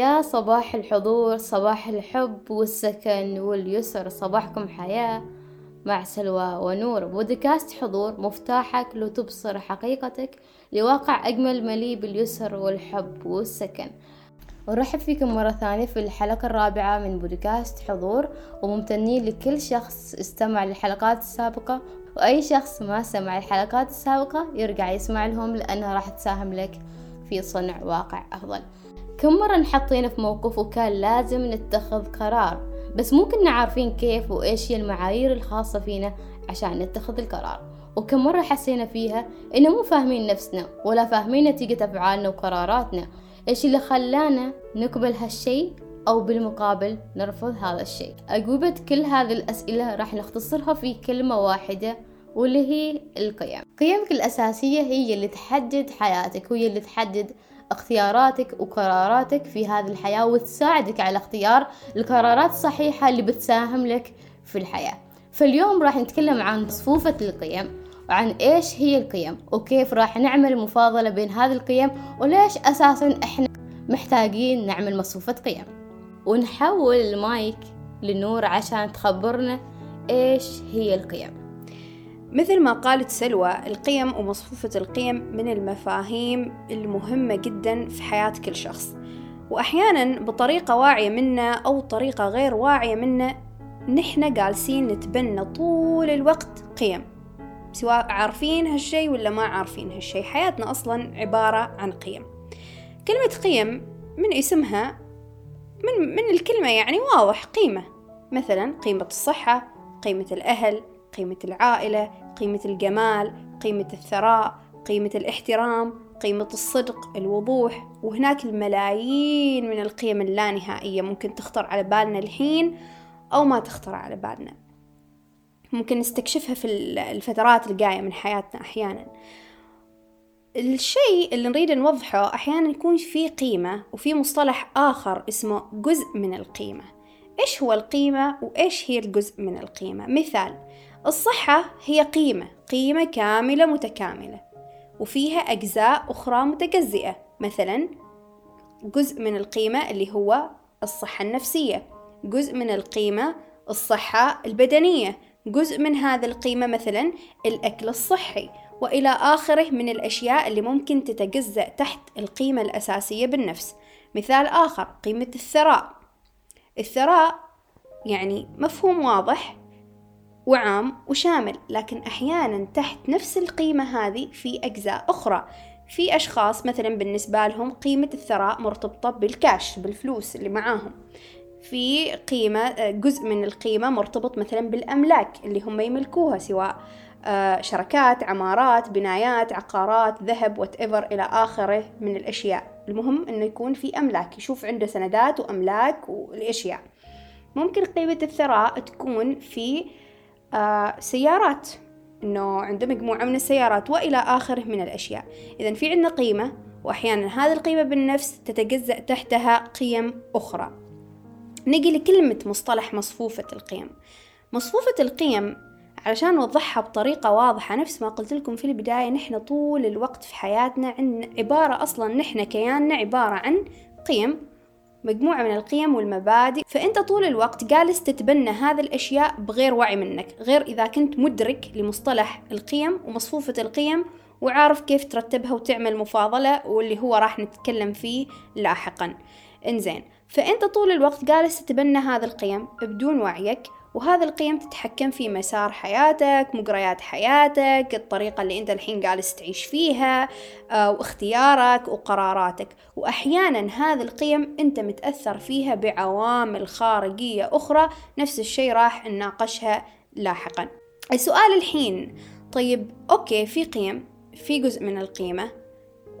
يا صباح الحضور صباح الحب والسكن واليسر صباحكم حياة. مع سلوى ونور بودكاست حضور مفتاحك لتبصر حقيقتك لواقع أجمل مليء باليسر والحب والسكن. ورحب فيكم مرة ثانية في الحلقة الرابعة من بودكاست حضور وممتنين لكل شخص استمع للحلقات السابقة. وأي شخص ما سمع الحلقات السابقة يرجع يسمع لهم لأنها راح تساهم لك في صنع واقع أفضل. كم مرة نحطينا في موقف وكان لازم نتخذ قرار؟ بس مو كنا عارفين كيف وإيش هي المعايير الخاصة فينا عشان نتخذ القرار. وكم مرة حسينا فيها إنه مو فاهمين نفسنا ولا فاهمين نتيجة أفعالنا وقراراتنا. إيش اللي خلانا نقبل هالشي أو بالمقابل نرفض هذا الشيء؟ أجوبة كل هذه الأسئلة راح نختصرها في كلمة واحدة واللي هي القيم. قيمك الأساسية هي اللي تحدد حياتك وهي اللي تحدد اختياراتك وقراراتك في هذه الحياة وتساعدك على اختيار القرارات الصحيحة اللي بتساهم لك في الحياة. فاليوم راح نتكلم عن صفوفة القيم وعن إيش هي القيم وكيف راح نعمل مفاضلة بين هذه القيم وليش أساسا إحنا محتاجين نعمل مصفوفة قيم. ونحول المايك لنور عشان تخبرنا إيش هي القيم. مثل ما قالت سلوى القيم ومصفوفة القيم من المفاهيم المهمة جدا في حياة كل شخص. وأحيانا بطريقة واعية منا أو طريقة غير واعية منا نحن جالسين نتبنى طول الوقت قيم. سواء عارفين هالشي ولا ما عارفين هالشي. حياتنا أصلا عبارة عن قيم. كلمة قيم من اسمها من, من الكلمة يعني واضح قيمة. مثلا قيمة الصحة قيمة الأهل قيمة العائلة قيمة الجمال قيمة الثراء قيمة الاحترام قيمة الصدق الوضوح. وهناك الملايين من القيم اللانهائية ممكن تخطر على بالنا الحين أو ما تخطر على بالنا. ممكن نستكشفها في الفترات الجاية من حياتنا أحيانا. الشيء اللي نريد نوضحه أحيانا يكون في قيمة وفي مصطلح آخر اسمه جزء من القيمة. إيش هو القيمة وإيش هي الجزء من القيمة؟ مثال الصحة هي قيمة قيمة كاملة متكاملة وفيها أجزاء أخرى متجزئة. مثلا جزء من القيمة اللي هو الصحة النفسية جزء من القيمة الصحة البدنية جزء من هذا القيمة مثلا الأكل الصحي وإلى آخره من الأشياء اللي ممكن تتجزأ تحت القيمة الأساسية بالنفس. مثال آخر قيمة الثراء. الثراء يعني مفهوم واضح وعام وشامل لكن أحيانا تحت نفس القيمة هذه في أجزاء أخرى. في أشخاص مثلا بالنسبة لهم قيمة الثراء مرتبطة بالكاش بالفلوس اللي معاهم. في قيمة جزء من القيمة مرتبط مثلا بالأملاك اللي هم يملكوها سواء آه، شركات عمارات بنايات عقارات ذهب وات إلى آخره من الأشياء. المهم أنه يكون في أملاك يشوف عنده سندات وأملاك والأشياء. ممكن قيمة الثراء تكون في آه، سيارات. إنه عنده مجموعة من السيارات وإلى آخره من الأشياء. اذا في عندنا قيمة واحيانا هذه القيمة بالنفس تتجزأ تحتها قيم أخرى. نجي لكلمة مصطلح مصفوفة القيم. مصفوفة القيم علشان نوضحها بطريقة واضحة نفس ما قلت لكم في البداية نحن طول الوقت في حياتنا عندنا عبارة أصلا نحن كياننا عبارة عن قيم. مجموعة من القيم والمبادئ فأنت طول الوقت جالس تتبنى هذه الأشياء بغير وعي منك غير إذا كنت مدرك لمصطلح القيم ومصفوفة القيم وعارف كيف ترتبها وتعمل مفاضلة واللي هو راح نتكلم فيه لاحقا. إنزين فأنت طول الوقت جالس تتبنى هذه القيم بدون وعيك وهذا القيم تتحكم في مسار حياتك مجريات حياتك الطريقة اللي انت الحين جالس تعيش فيها آه، واختيارك وقراراتك. وأحيانا هذه القيم انت متأثر فيها بعوامل خارجية أخرى نفس الشيء راح نناقشها لاحقا. السؤال الحين طيب أوكي في قيم في جزء من القيمة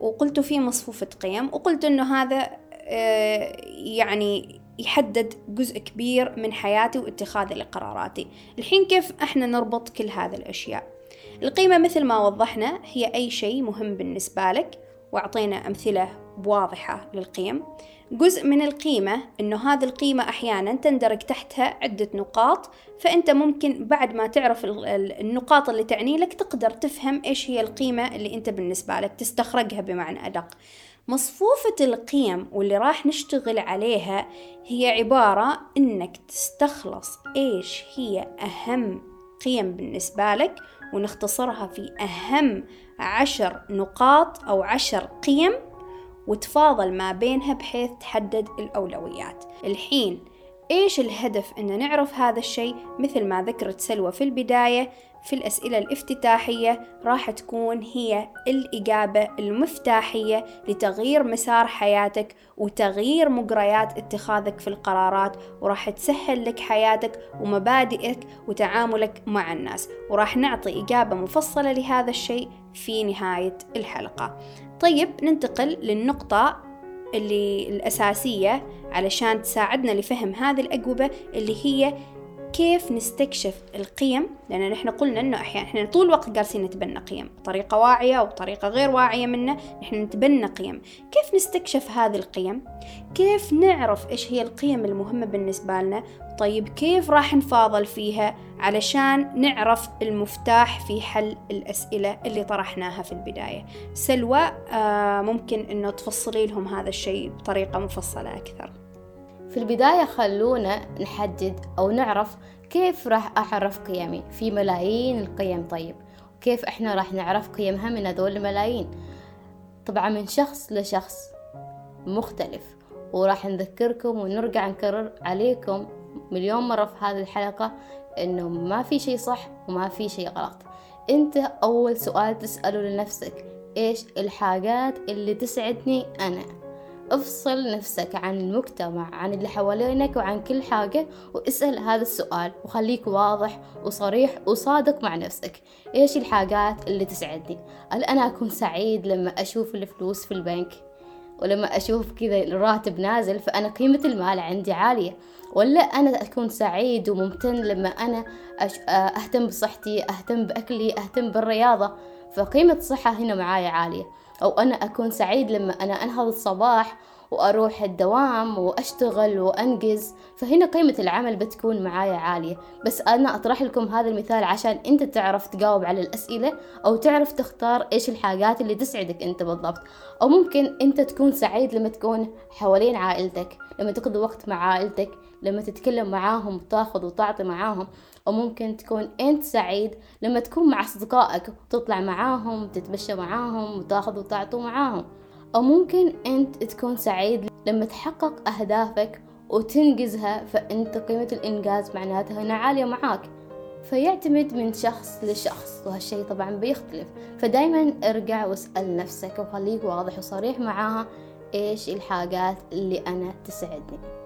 وقلت في مصفوفة قيم وقلت إنه هذا آه، يعني يحدد جزء كبير من حياتي واتخاذي لقراراتي. الحين كيف إحنا نربط كل هذه الأشياء؟ القيمة مثل ما وضحنا هي أي شيء مهم بالنسبة لك وأعطينا أمثلة واضحة للقيم. جزء من القيمة إنه هذه القيمة أحيانا تندرج تحتها عدة نقاط فأنت ممكن بعد ما تعرف النقاط اللي تعني لك تقدر تفهم إيش هي القيمة اللي أنت بالنسبة لك تستخرجها بمعنى أدق. مصفوفة القيم واللي راح نشتغل عليها هي عبارة إنك تستخلص إيش هي أهم قيم بالنسبة لك ونختصرها في أهم عشر نقاط أو عشر قيم وتفاضل ما بينها بحيث تحدد الأولويات. الحين إيش الهدف أن نعرف هذا الشيء؟ مثل ما ذكرت سلوى في البداية في الأسئلة الافتتاحية راح تكون هي الإجابة المفتاحية لتغيير مسار حياتك وتغيير مجريات اتخاذك في القرارات وراح تسهل لك حياتك ومبادئك وتعاملك مع الناس. وراح نعطي إجابة مفصلة لهذا الشيء في نهاية الحلقة. طيب ننتقل للنقطة اللي الأساسية علشان تساعدنا لفهم هذه الأجوبة اللي هي كيف نستكشف القيم؟ لأن نحن قلنا أنه أحيانا إحنا طول الوقت جالسين نتبنى قيم بطريقة واعية أو بطريقة غير واعية منا نحن نتبنى قيم. كيف نستكشف هذه القيم؟ كيف نعرف إيش هي القيم المهمة بالنسبة لنا؟ طيب كيف راح نفاضل فيها علشان نعرف المفتاح في حل الأسئلة اللي طرحناها في البداية؟ سلوى آه ممكن أنه تفصلي لهم هذا الشيء بطريقة مفصلة أكثر. في البداية خلونا نحدد أو نعرف كيف راح أعرف قيمي. في ملايين القيم طيب. كيف إحنا راح نعرف قيمها من هذول الملايين؟ طبعا من شخص لشخص مختلف. وراح نذكركم ونرجع نكرر عليكم مليون مرة في هذه الحلقة إنه ما في شي صح وما في شي غلط. أنت أول سؤال تسأله لنفسك إيش الحاجات اللي تسعدني أنا؟ أفصل نفسك عن المجتمع عن اللي حوالينك وعن كل حاجة واسأل هذا السؤال وخليك واضح وصريح وصادق مع نفسك. إيش الحاجات اللي تسعدني؟ هل أنا أكون سعيد لما أشوف الفلوس في البنك؟ ولما أشوف كذا الراتب نازل فأنا قيمة المال عندي عالية. ولا أنا أكون سعيد وممتن لما أنا أهتم بصحتي أهتم بأكلي أهتم بالرياضة؟ فقيمة الصحة هنا معايا عالية. أو أنا أكون سعيد لما أنا أنهض الصباح وأروح الدوام وأشتغل وأنجز. فهنا قيمة العمل بتكون معايا عالية. بس أنا أطرح لكم هذا المثال عشان أنت تعرف تجاوب على الأسئلة أو تعرف تختار إيش الحاجات اللي تسعدك أنت بالضبط. أو ممكن أنت تكون سعيد لما تكون حوالين عائلتك لما تقضي وقت مع عائلتك لما تتكلم معاهم وتاخذ وتعطي معاهم. أو ممكن تكون أنت سعيد لما تكون مع أصدقائك وتطلع معاهم تتمشى معاهم وتاخذ وتعطوا معاهم. أو ممكن أنت تكون سعيد لما تحقق أهدافك وتنجزها فأنت قيمة الإنجاز معناتها هنا عالية معاك. فيعتمد من شخص لشخص وهالشي طبعا بيختلف. فدايما ارجع واسأل نفسك وخليك واضح وصريح معاها إيش الحاجات اللي أنا تسعدني.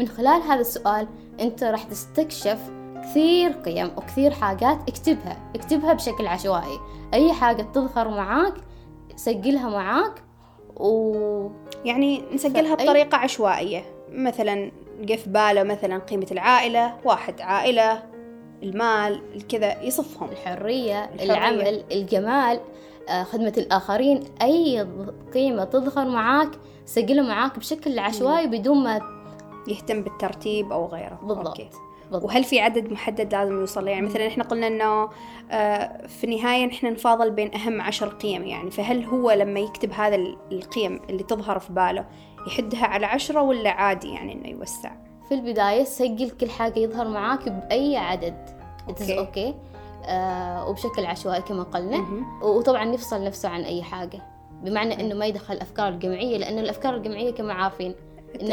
من خلال هذا السؤال أنت راح تستكشف كثير قيم وكثير حاجات اكتبها. اكتبها بشكل عشوائي. أي حاجة تظهر معاك سجلها معاك و يعني نسجلها فأي- بطريقة عشوائية. مثلا جه في باله مثلا قيمة العائلة واحد عائلة المال كذا يصفهم. الحرية, الحرية. العمل الجمال آه، خدمة الآخرين. أي قيمة تظهر معاك سجلها معاك بشكل عشوائي بدون ما يهتم بالترتيب أو غيره بالضبط أوكي. بالضبط. وهل في عدد محدد لازم يوصل؟ يعني مثلا إحنا قلنا إنه آه، في النهاية نحن نفاضل بين أهم عشر قيم يعني فهل هو لما يكتب هذا ال- القيم اللي تظهر في باله يحدها على عشرة ولا عادي يعني إنه يوسع؟ في البداية سجل كل حاجة يظهر معاك بأي عدد okay. okay okay. آه وبشكل عشوائي كما قلنا. وطبعا يفصل نفسه عن أي حاجة بمعنى إنه ما يدخل الأفكار الجمعية لأن الأفكار الجمعية كما عارفين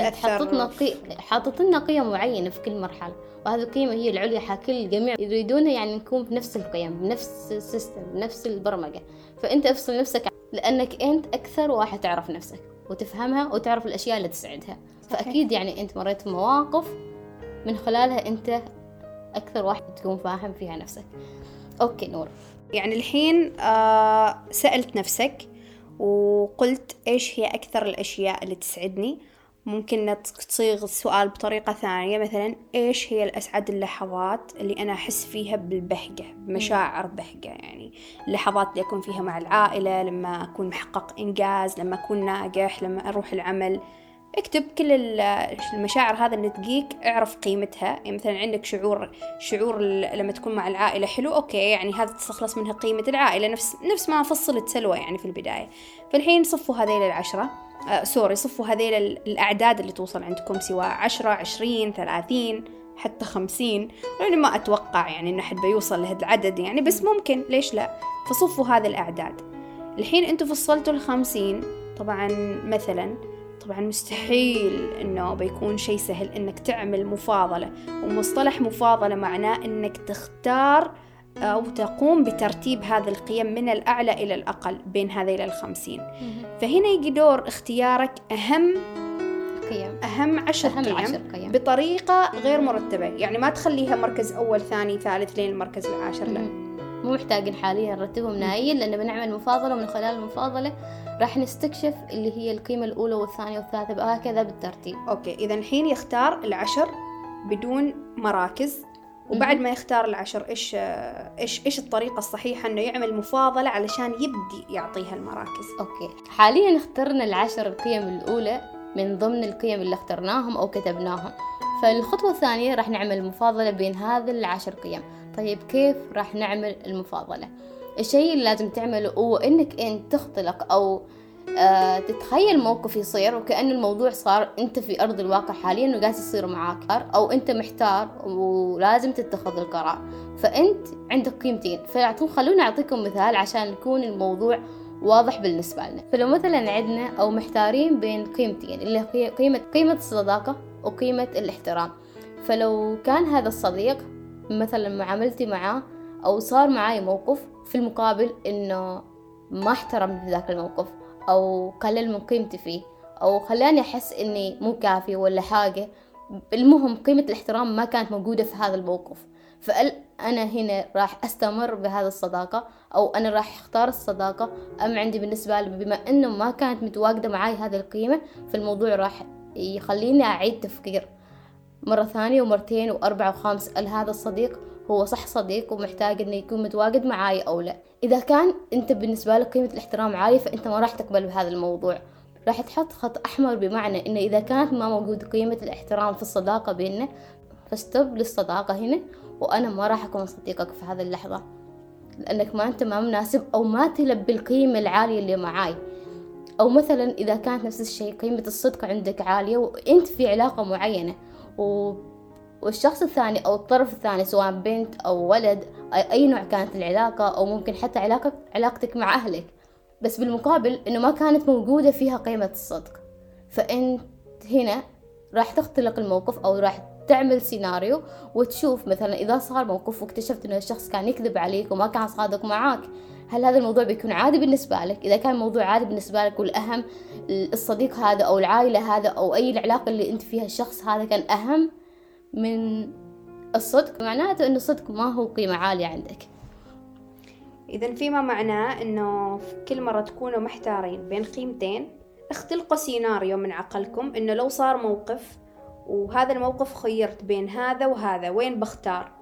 تحطتنا قي... حاطط لنا قيم معينة في كل مرحلة. وهذه القيمة هي العليا حكل الجميع يريدونها يعني نكون بنفس القيم بنفس ال system بنفس البرمجة. فأنت أفصل نفسك لأنك أنت أكثر واحد تعرف نفسك وتفهمها وتعرف الأشياء اللي تسعدها صحيح. فأكيد يعني أنت مريت بمواقف من خلالها أنت أكثر واحد تكون فاهم فيها نفسك. أوكي نور. يعني الحين آه سألت نفسك وقلت إيش هي أكثر الأشياء اللي تسعدني؟ ممكن تصيغ السؤال بطريقة ثانية مثلا إيش هي الأسعد اللحظات اللي أنا أحس فيها بالبهجة بمشاعر بهجة يعني؟ اللحظات اللي أكون فيها مع العائلة لما أكون محقق إنجاز لما أكون ناجح لما أروح العمل. اكتب كل ال- المشاعر هذا اللي تجيك اعرف قيمتها. يعني مثلا عندك شعور شعور لما تكون مع العائلة حلو أوكي يعني هذا تستخلص منها قيمة العائلة. نفس نفس ما فصلت سلوى يعني في البداية. فالحين صفوا هذيل العشرة. آه sorry صفوا هذيل ال- الأعداد اللي توصل عندكم سواء عشرة عشرين ثلاثين حتى خمسين. لأني ما أتوقع يعني إنه حد بيوصل لهذا العدد يعني بس ممكن. ليش لا؟ فصفوا هذه الأعداد. الحين أنتوا فصلتوا الخمسين. طبعا مثلا طبعا مستحيل إنه بيكون شيء سهل إنك تعمل مفاضلة ومصطلح مفاضلة معناه إنك تختار أو تقوم بترتيب هذه القيم من الأعلى إلى الأقل بين هذيل الخمسين. فهنا يجي دور اختيارك أهم قيم. أهم عشر أهم قيم عشر قيم. بطريقة غير مرتبة. يعني ما تخليها مركز أول ثاني ثالث لين المركز العاشر لا. مو محتاجين حاليا نرتبهم نهائيا لأن بنعمل مفاضلة ومن خلال المفاضلة راح نستكشف اللي هي القيمة الأولى والثانية والثالثة وهكذا بالترتيب. أوكي إذا الحين يختار العشر بدون مراكز وبعد ما يختار العشر إيش إيش إيش الطريقة الصحيحة إنه يعمل مفاضلة علشان يبدي يعطيها المراكز؟ أوكي. حاليا اخترنا العشر القيم الأولى من ضمن القيم اللي اخترناهم أو كتبناهم. فالخطوة الثانية راح نعمل مفاضلة بين هذه العشر قيم. طيب كيف راح نعمل المفاضلة؟ الشيء اللي لازم تعمله هو إنك انت تختلق أو آه تتخيل موقف يصير وكأن الموضوع صار أنت في أرض الواقع حاليا وقاعد يصير معاك أو أنت محتار ولازم تتخذ القرار. فأنت عندك قيمتين. فيعطون خلونا أعطيكم مثال عشان يكون الموضوع واضح بالنسبة لنا. فلو مثلا عندنا أو محتارين بين قيمتين اللي هي قيمة قيمة الصداقة وقيمة الاحترام. فلو كان هذا الصديق مثلا معاملتي معاه أو صار معاي موقف في المقابل إنه ما احترم ذاك الموقف أو قلل من قيمتي فيه أو خلاني أحس إني مو كافي ولا حاجة. المهم قيمة الاحترام ما كانت موجودة في هذا الموقف. فهل أنا هنا راح أستمر بهذا الصداقة أو أنا راح أختار الصداقة. أم عندي بالنسبة لي بما أنه ما كانت متواجدة معاي هذه القيمة فالموضوع راح يخليني أعيد تفكير. مرة ثانية ومرتين وأربعة وخامس هل هذا الصديق هو صح صديق ومحتاج إنه يكون متواجد معاي أو لا. إذا كان أنت بالنسبة لك قيمة الاحترام عالية فأنت ما راح تقبل بهذا الموضوع. راح تحط خط أحمر بمعنى إنه إذا كانت ما موجود قيمة الاحترام في الصداقة بيننا فاستوب للصداقة هنا وأنا ما راح أكون صديقك في هذه اللحظة. لأنك ما أنت ما مناسب أو ما تلبي القيمة العالية اللي معاي. أو مثلا إذا كانت نفس الشيء قيمة الصدق عندك عالية وأنت في علاقة معينة. و... والشخص الثاني أو الطرف الثاني سواء بنت أو ولد أي نوع كانت العلاقة أو ممكن حتى علاقة علاقتك مع أهلك. بس بالمقابل إنه ما كانت موجودة فيها قيمة الصدق. فأنت هنا راح تختلق الموقف أو راح تعمل سيناريو وتشوف مثلا إذا صار موقف واكتشفت إنه الشخص كان يكذب عليك وما كان صادق معاك هل هذا الموضوع بيكون عادي بالنسبة لك؟ إذا كان الموضوع عادي بالنسبة لك والأهم الصديق هذا أو العائلة هذا أو أي العلاقة اللي أنت فيها الشخص هذا كان أهم من الصدق معناته إنه الصدق ما هو قيمة عالية عندك إذا فيما معناه إنه في كل مرة تكونوا محتارين بين قيمتين اختلقوا سيناريو من عقلكم إنه لو صار موقف وهذا الموقف خيرت بين هذا وهذا وين بختار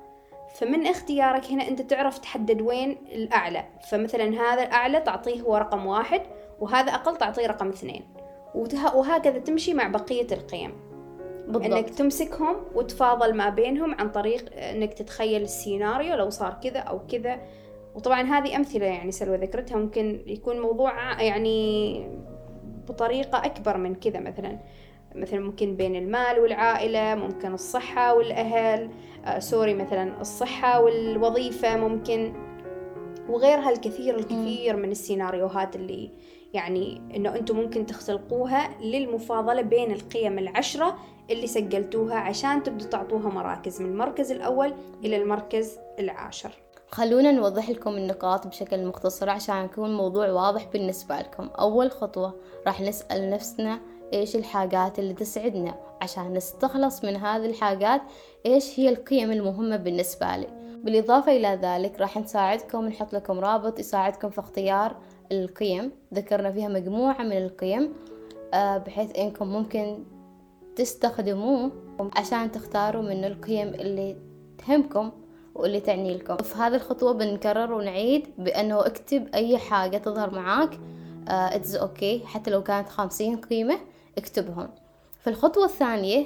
فمن اختيارك هنا أنت تعرف تحدد وين الأعلى. فمثلا هذا الأعلى تعطيه هو رقم واحد وهذا أقل تعطيه رقم اثنين. وهكذا تمشي مع بقية القيم. بالضبط. إنك تمسكهم وتفاضل ما بينهم عن طريق إنك تتخيل السيناريو لو صار كذا أو كذا. وطبعا هذه أمثلة يعني سلوى ذكرتها ممكن يكون موضوع يعني بطريقة أكبر من كذا مثلا. مثلا ممكن بين المال والعائلة ممكن الصحة والأهل آه سوري مثلا الصحة والوظيفة ممكن وغيرها الكثير الكثير من السيناريوهات اللي يعني إنه أنتم ممكن تختلقوها للمفاضلة بين القيم العشرة اللي سجلتوها عشان تبدوا تعطوها مراكز من المركز الأول إلى المركز العاشر. خلونا نوضح لكم النقاط بشكل مختصر عشان يكون الموضوع واضح بالنسبة لكم. أول خطوة راح نسأل نفسنا إيش الحاجات اللي تسعدنا عشان نستخلص من هذه الحاجات؟ إيش هي القيم المهمة بالنسبة لي؟ بالإضافة إلى ذلك راح نساعدكم نحط لكم رابط يساعدكم في اختيار القيم. ذكرنا فيها مجموعة من القيم آه، بحيث إنكم ممكن تستخدموه عشان تختاروا من القيم اللي تهمكم واللي تعني لكم. في هذه الخطوة بنكرر ونعيد بأنه اكتب أي حاجة تظهر معاك it's uh, okay okay. حتى لو كانت خمسين قيمة. اكتبهم. في الخطوة الثانية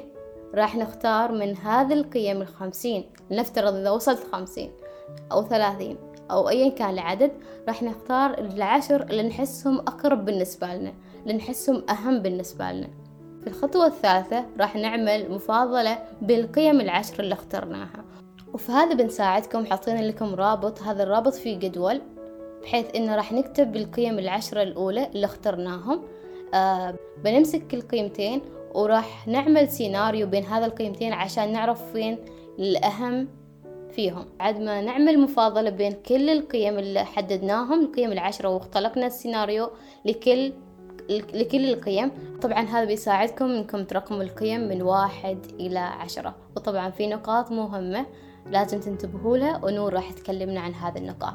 راح نختار من هذه القيم الخمسين لنفترض إذا وصلت خمسين أو ثلاثين أو أيا كان العدد راح نختار العشر اللي نحسهم أقرب بالنسبة لنا اللي نحسهم أهم بالنسبة لنا. في الخطوة الثالثة راح نعمل مفاضلة بالقيم العشر اللي اخترناها. وفي هذا بنساعدكم حاطين لكم رابط هذا الرابط فيه جدول بحيث إنه راح نكتب بالقيم العشرة الأولى اللي اخترناهم. بنمسك كل قيمتين وراح نعمل سيناريو بين هذا القيمتين عشان نعرف وين الأهم فيهم. بعد ما نعمل مفاضلة بين كل القيم اللي حددناهم القيم العشرة واختلقنا السيناريو لكل لكل القيم. طبعا هذا بيساعدكم إنكم ترقموا القيم من واحد إلى عشرة. وطبعا في نقاط مهمة لازم تنتبهوا لها ونور راح تكلمنا عن هذه النقاط.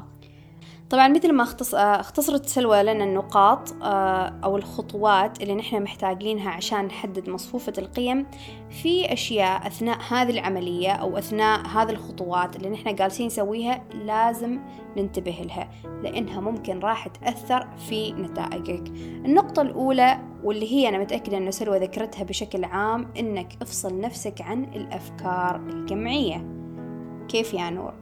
طبعا مثل ما اختص... اختصرت سلوى لنا النقاط آه، أو الخطوات اللي نحن محتاجينها عشان نحدد مصفوفة القيم في أشياء أثناء هذه العملية أو أثناء هذه الخطوات اللي نحن جالسين نسويها لازم ننتبه لها لأنها ممكن راح تأثر في نتائجك النقطة الأولى واللي هي أنا متأكدة أنه سلوى ذكرتها بشكل عام إنك افصل نفسك عن الأفكار الجمعية كيف يا نور؟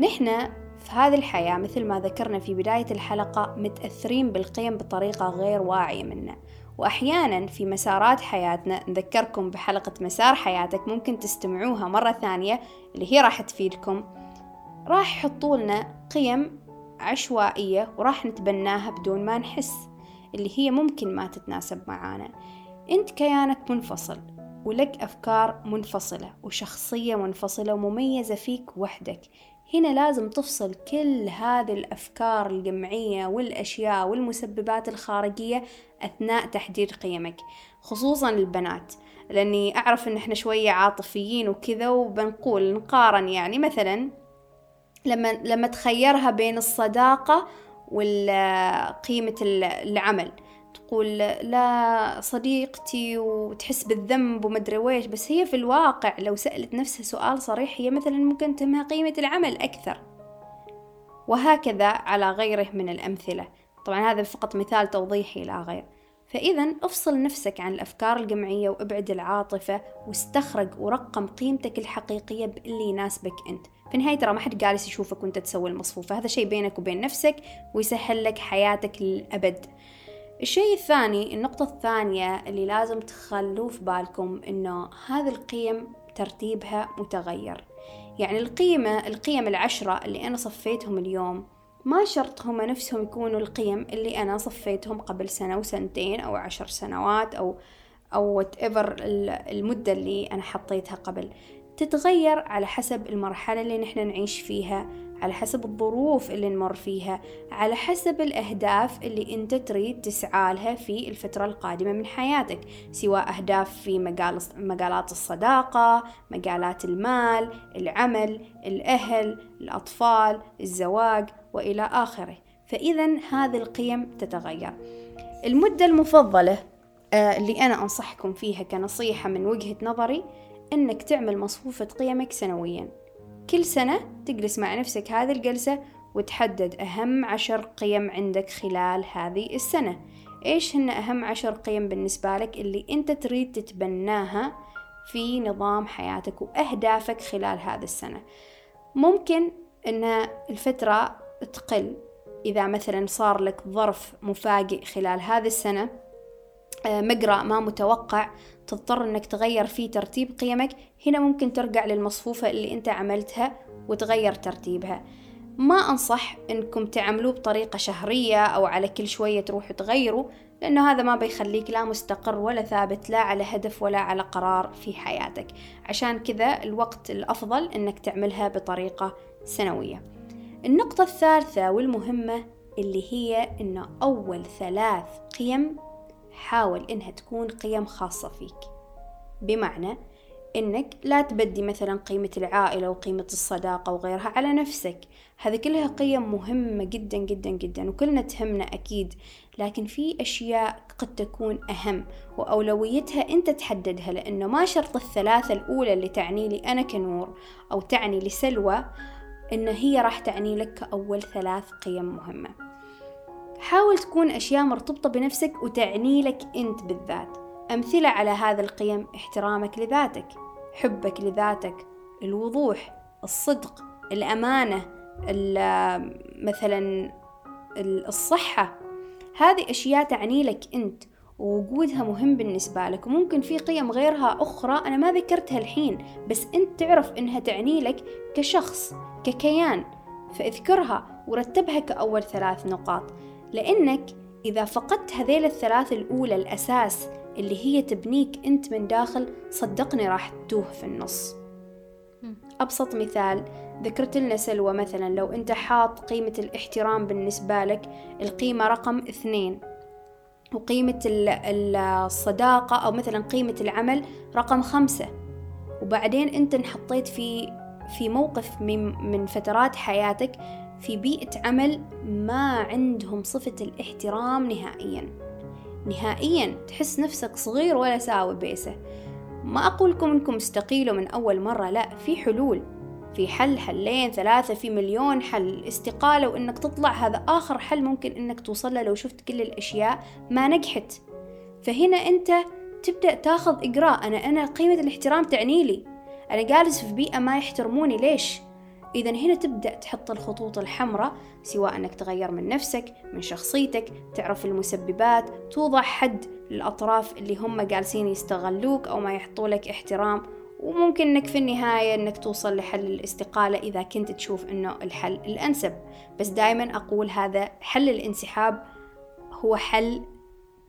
نحن في هذه الحياة مثل ما ذكرنا في بداية الحلقة متأثرين بالقيم بطريقة غير واعية منا. وأحيانا في مسارات حياتنا نذكركم بحلقة مسار حياتك ممكن تستمعوها مرة ثانية اللي هي راح تفيدكم. راح يحطوا لنا قيم عشوائية وراح نتبناها بدون ما نحس اللي هي ممكن ما تتناسب معانا. أنت كيانك منفصل ولك أفكار منفصلة وشخصية منفصلة ومميزة فيك وحدك. هنا لازم تفصل كل هذه الأفكار الجمعية والأشياء والمسببات الخارجية أثناء تحديد قيمك خصوصا البنات لأني أعرف إن إحنا شوية عاطفيين وكذا وبنقول نقارن يعني مثلا لما لما تخيرها بين الصداقة وقيمة العمل. تقول لا صديقتي وتحس بالذنب ومدري ويش بس هي في الواقع لو سألت نفسها سؤال صريح هي مثلا ممكن تمها قيمة العمل أكثر. وهكذا على غيره من الأمثلة. طبعا هذا فقط مثال توضيحي لا غير. فإذا افصل نفسك عن الأفكار الجمعية وابعد العاطفة واستخرج ورقم قيمتك الحقيقية باللي يناسبك أنت. في النهاية ترى ما حد جالس يشوفك وأنت تسوي المصفوفة. هذا شيء بينك وبين نفسك ويسهل لك حياتك للأبد. الشيء الثاني النقطة الثانية اللي لازم تخلوه في بالكم إنه هذه القيم ترتيبها متغير. يعني القيمة القيم العشرة اللي أنا صفيتهم اليوم ما شرط هم نفسهم يكونوا القيم اللي أنا صفيتهم قبل سنة وسنتين أو عشر سنوات أو أو whatever المدة اللي أنا حطيتها قبل. تتغير على حسب المرحلة اللي نحن نعيش فيها على حسب الظروف اللي نمر فيها على حسب الأهداف اللي أنت تريد تسعى لها في الفترة القادمة من حياتك سواء أهداف في مجال مجالات الصداقة مجالات المال العمل الأهل الأطفال الزواج وإلى آخره. فإذا هذه القيم تتغير. المدة المفضلة آه، اللي أنا أنصحكم فيها كنصيحة من وجهة نظري إنك تعمل مصفوفة قيمك سنويا. كل سنة تجلس مع نفسك هذه الجلسة وتحدد أهم عشر قيم عندك خلال هذه السنة. إيش هن أهم عشر قيم بالنسبة لك اللي أنت تريد تتبناها في نظام حياتك وأهدافك خلال هذه السنة؟ ممكن أن الفترة تقل. إذا مثلا صار لك ظرف مفاجئ خلال هذه السنة آه، مقرأ ما متوقع تضطر إنك تغير فيه ترتيب قيمك هنا ممكن ترجع للمصفوفة اللي أنت عملتها وتغير ترتيبها. ما أنصح إنكم تعملوه بطريقة شهرية أو على كل شوية تروحوا تغيروا لأنه هذا ما بيخليك لا مستقر ولا ثابت لا على هدف ولا على قرار في حياتك. عشان كذا الوقت الأفضل إنك تعملها بطريقة سنوية. النقطة الثالثة والمهمة اللي هي إنه أول ثلاث قيم حاول إنها تكون قيم خاصة فيك. بمعنى إنك لا تبدي مثلا قيمة العائلة وقيمة الصداقة وغيرها على نفسك. هذه كلها قيم مهمة جدا جدا جدا وكلنا تهمنا أكيد. لكن في أشياء قد تكون أهم وأولويتها أنت تحددها لأنه ما شرط الثلاثة الأولى اللي تعني لي أنا كنور أو تعني لسلوى إن هي راح تعني لك كأول ثلاث قيم مهمة. حاول تكون أشياء مرتبطة بنفسك وتعني لك أنت بالذات. أمثلة على هذه القيم احترامك لذاتك حبك لذاتك الوضوح الصدق الأمانة مثلا الصحة. هذه أشياء تعني لك أنت ووجودها مهم بالنسبة لك. وممكن في قيم غيرها أخرى أنا ما ذكرتها الحين بس أنت تعرف أنها تعني لك كشخص ككيان. فاذكرها ورتبها كأول ثلاث نقاط. لأنك إذا فقدت هذيل الثلاث الأولى الأساس اللي هي تبنيك أنت من داخل صدقني راح تتوه في النص. أبسط مثال ذكرت لنا سلوى مثلا لو أنت حاط قيمة الاحترام بالنسبة لك القيمة رقم اثنين. وقيمة الصداقة أو مثلا قيمة العمل رقم خمسة. وبعدين أنت انحطيت في في موقف من, من فترات حياتك في بيئة عمل ما عندهم صفة الاحترام نهائيا. نهائيا تحس نفسك صغير ولا ساوي بيسه. ما أقولكم إنكم استقيلوا من أول مرة لا في حلول. في حل حلين ثلاثة في مليون حل. استقالة وإنك تطلع هذا آخر حل ممكن إنك توصل له لو شفت كل الأشياء ما نجحت. فهنا أنت تبدأ تاخذ إجراء. أنا أنا قيمة الاحترام تعني لي. أنا جالس في بيئة ما يحترموني ليش؟ إذا هنا تبدأ تحط الخطوط الحمراء سواء أنك تغير من نفسك من شخصيتك تعرف المسببات توضع حد للأطراف اللي هم جالسين يستغلوك أو ما يحطوا لك احترام. وممكن إنك في النهاية إنك توصل لحل الاستقالة إذا كنت تشوف إنه الحل الأنسب. بس دائما أقول هذا حل الانسحاب هو حل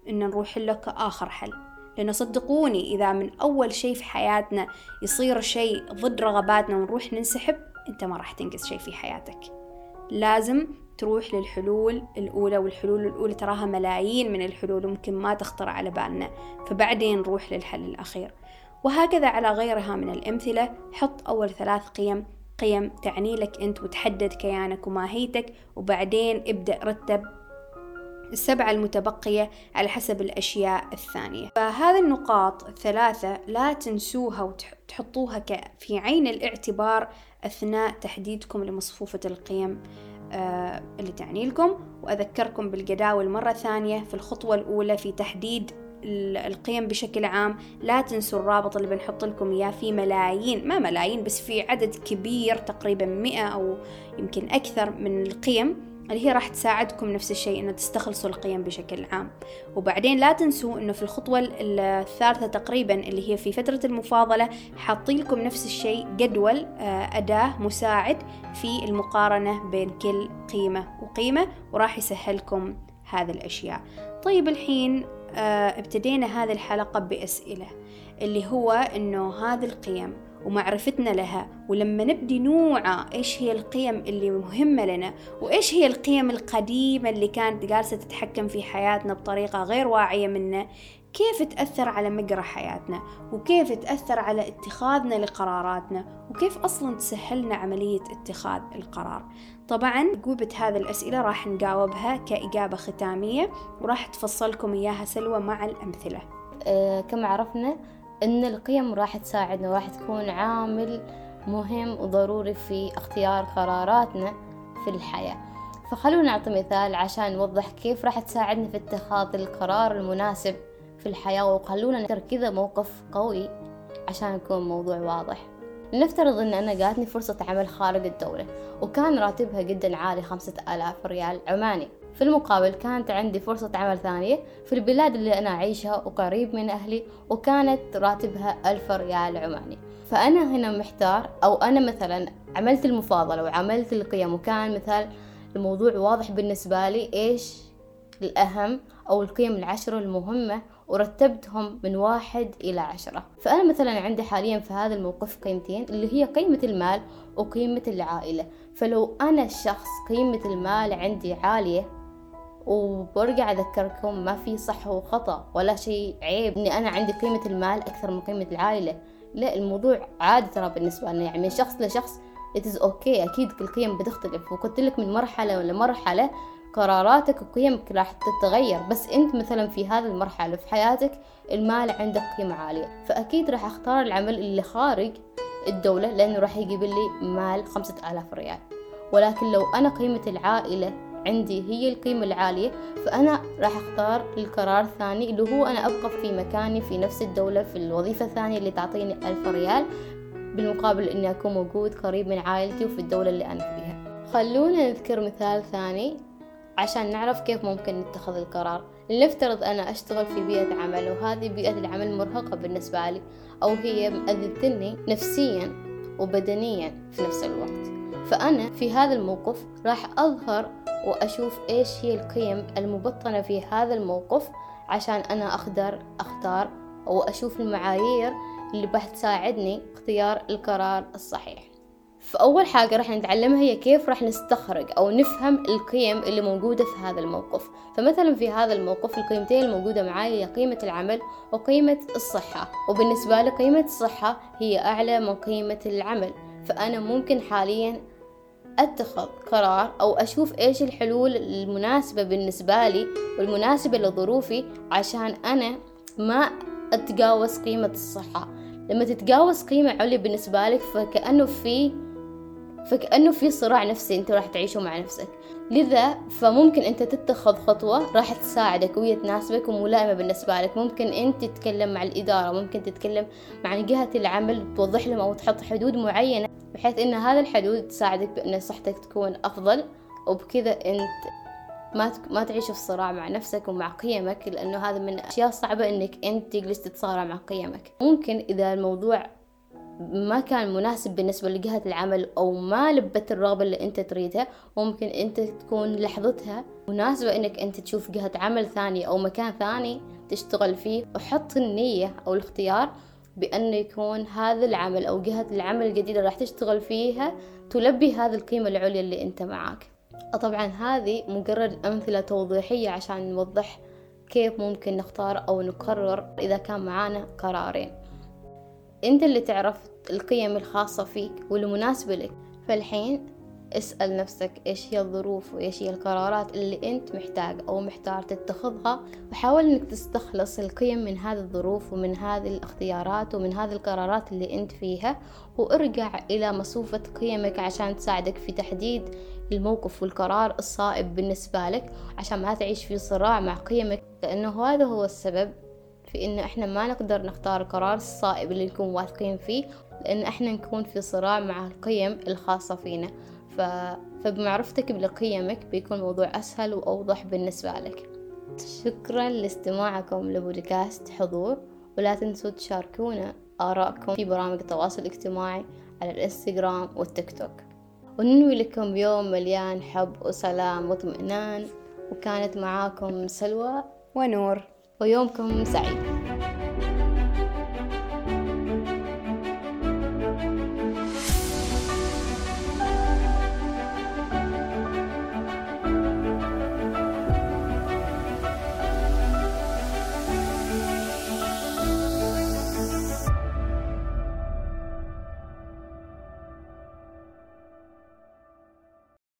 إن نروح له كآخر حل. لأنه صدقوني إذا من أول شيء في حياتنا يصير شيء ضد رغباتنا ونروح ننسحب أنت ما راح تنقذ شيء في حياتك. لازم تروح للحلول الأولى والحلول الأولى تراها ملايين من الحلول ممكن ما تخطر على بالنا. فبعدين نروح للحل الأخير. وهكذا على غيرها من الأمثلة حط أول ثلاث قيم. قيم تعني لك أنت وتحدد كيانك وماهيتك وبعدين ابدأ رتب السبعة المتبقية على حسب الأشياء الثانية. فهذه النقاط الثلاثة لا تنسوها وتحطوها في عين الاعتبار أثناء تحديدكم لمصفوفة القيم آه، اللي تعني لكم. وأذكركم بالجداول مرة ثانية في الخطوة الأولى في تحديد القيم بشكل عام. لا تنسوا الرابط اللي بنحط لكم إياه في ملايين ما ملايين بس في عدد كبير تقريبا مئة أو يمكن أكثر من القيم. اللي هي راح تساعدكم نفس الشيء إنه تستخلصوا القيم بشكل عام. وبعدين لا تنسوا إنه في الخطوة الثالثة تقريبا اللي هي في فترة المفاضلة حاطين لكم نفس الشيء جدول آه، أداة مساعد في المقارنة بين كل قيمة وقيمة وراح يسهلكم هذه الأشياء. طيب الحين آه، ابتدينا هذه الحلقة بأسئلة اللي هو إنه هذه القيم ومعرفتنا لها. ولما نبدي نوعى إيش هي القيم اللي مهمة لنا وإيش هي القيم القديمة اللي كانت جالسة تتحكم في حياتنا بطريقة غير واعية منا كيف تأثر على مجرى حياتنا؟ وكيف تأثر على اتخاذنا لقراراتنا؟ وكيف أصلا تسهلنا عملية اتخاذ القرار؟ طبعا أجوبة هذه الأسئلة راح نجاوبها كإجابة ختامية وراح تفصلكم إياها سلوى مع الأمثلة. أه كما عرفنا؟ أن القيم راح تساعدنا وراح تكون عامل مهم وضروري في اختيار قراراتنا في الحياة. فخلونا نعطي مثال عشان نوضح كيف راح تساعدنا في اتخاذ القرار المناسب في الحياة وخلونا نذكر كذا موقف قوي عشان يكون الموضوع واضح. لنفترض أن أنا جاتني فرصة عمل خارج الدولة وكان راتبها جدا عالي خمسة آلاف ريال عماني. في المقابل كانت عندي فرصة عمل ثانية في البلاد اللي أنا أعيشها وقريب من أهلي وكانت راتبها ألف ريال عماني. فأنا هنا محتار أو أنا مثلا عملت المفاضلة وعملت القيم وكان مثال الموضوع واضح بالنسبة لي إيش الأهم أو القيم العشرة المهمة ورتبتهم من واحد إلى عشرة. فأنا مثلا عندي حاليا في هذا الموقف قيمتين اللي هي قيمة المال وقيمة العائلة. فلو أنا الشخص قيمة المال عندي عالية وبرجع أذكركم ما في صح وخطأ ولا شيء عيب. إني أنا عندي قيمة المال أكثر من قيمة العائلة. لا الموضوع عادي ترى بالنسبة لنا. يعني من شخص لشخص it is okay. أكيد كل قيم بتختلف. وقلت لك من مرحلة لمرحلة قراراتك وقيمك راح تتغير. بس أنت مثلا في هذه المرحلة في حياتك المال عندك قيمة عالية. فأكيد راح أختار العمل اللي خارج الدولة لأنه راح يجيب لي مال خمسة آلاف ريال. ولكن لو أنا قيمة العائلة عندي هي القيمة العالية فأنا راح أختار القرار الثاني اللي هو أنا أبقى في مكاني في نفس الدولة في الوظيفة الثانية اللي تعطيني ألف ريال بالمقابل إني أكون موجود قريب من عائلتي وفي الدولة اللي أنا فيها. خلونا نذكر مثال ثاني عشان نعرف كيف ممكن نتخذ القرار. لنفترض أنا أشتغل في بيئة عمل وهذه بيئة العمل مرهقة بالنسبة لي أو هي مأذتني نفسيا وبدنيا في نفس الوقت. فأنا في هذا الموقف راح أظهر وأشوف إيش هي القيم المبطنة في هذا الموقف عشان أنا أقدر أختار وأشوف المعايير اللي بتساعدني اختيار القرار الصحيح. فأول حاجة راح نتعلمها هي كيف راح نستخرج أو نفهم القيم اللي موجودة في هذا الموقف. فمثلا في هذا الموقف القيمتين الموجودة معاي هي قيمة العمل وقيمة الصحة. وبالنسبة لي قيمة الصحة هي أعلى من قيمة العمل. فأنا ممكن حاليا أتخذ قرار أو أشوف إيش الحلول المناسبة بالنسبة لي والمناسبة لظروفي عشان أنا ما أتجاوز قيمة الصحة. لما تتجاوز قيمة عليا بالنسبة لك فكأنه في فكأنه في صراع نفسي أنت راح تعيشه مع نفسك. لذا فممكن أنت تتخذ خطوة راح تساعدك وهي تناسبك وملائمة بالنسبة لك. ممكن أنت تتكلم مع الإدارة ممكن تتكلم مع جهة العمل توضح لهم أو تحط حدود معينة بحيث أن هذا الحدود تساعدك بأن صحتك تكون أفضل. وبكذا أنت ما ما تعيش في صراع مع نفسك ومع قيمك لأنه هذا من الأشياء الصعبة إنك أنت تجلس تتصارع مع قيمك. ممكن إذا الموضوع ما كان مناسب بالنسبة لجهة العمل أو ما لبت الرغبة اللي أنت تريدها ممكن أنت تكون لحظتها مناسبة إنك أنت تشوف جهة عمل ثانية أو مكان ثاني تشتغل فيه. وحط النية أو الاختيار بأنه يكون هذا العمل أو جهة العمل الجديدة راح تشتغل فيها تلبي هذه القيمة العليا اللي أنت معاك. طبعا هذه مجرد أمثلة توضيحية عشان نوضح كيف ممكن نختار أو نقرر إذا كان معانا قرارين. أنت اللي تعرف القيم الخاصة فيك والمناسبة لك. فالحين اسأل نفسك إيش هي الظروف وإيش هي القرارات اللي أنت محتاج أو محتار تتخذها وحاول إنك تستخلص القيم من هذه الظروف ومن هذه الاختيارات ومن هذه القرارات اللي أنت فيها وارجع إلى مصوفة قيمك عشان تساعدك في تحديد الموقف والقرار الصائب بالنسبة لك عشان ما تعيش في صراع مع قيمك لأنه هذا هو السبب في إنه إحنا ما نقدر نختار القرار الصائب اللي نكون واثقين فيه لأن إحنا نكون في صراع مع القيم الخاصة فينا. ف... فبمعرفتك بقيمك بيكون الموضوع أسهل وأوضح بالنسبة لك. شكرا لاستماعكم لبودكاست حضور ولا تنسوا تشاركونا آراءكم في برامج التواصل الاجتماعي على الإنستغرام والتيك توك. وننوي لكم يوم مليان حب وسلام واطمئنان. وكانت معاكم سلوى ونور. ويومكم سعيد.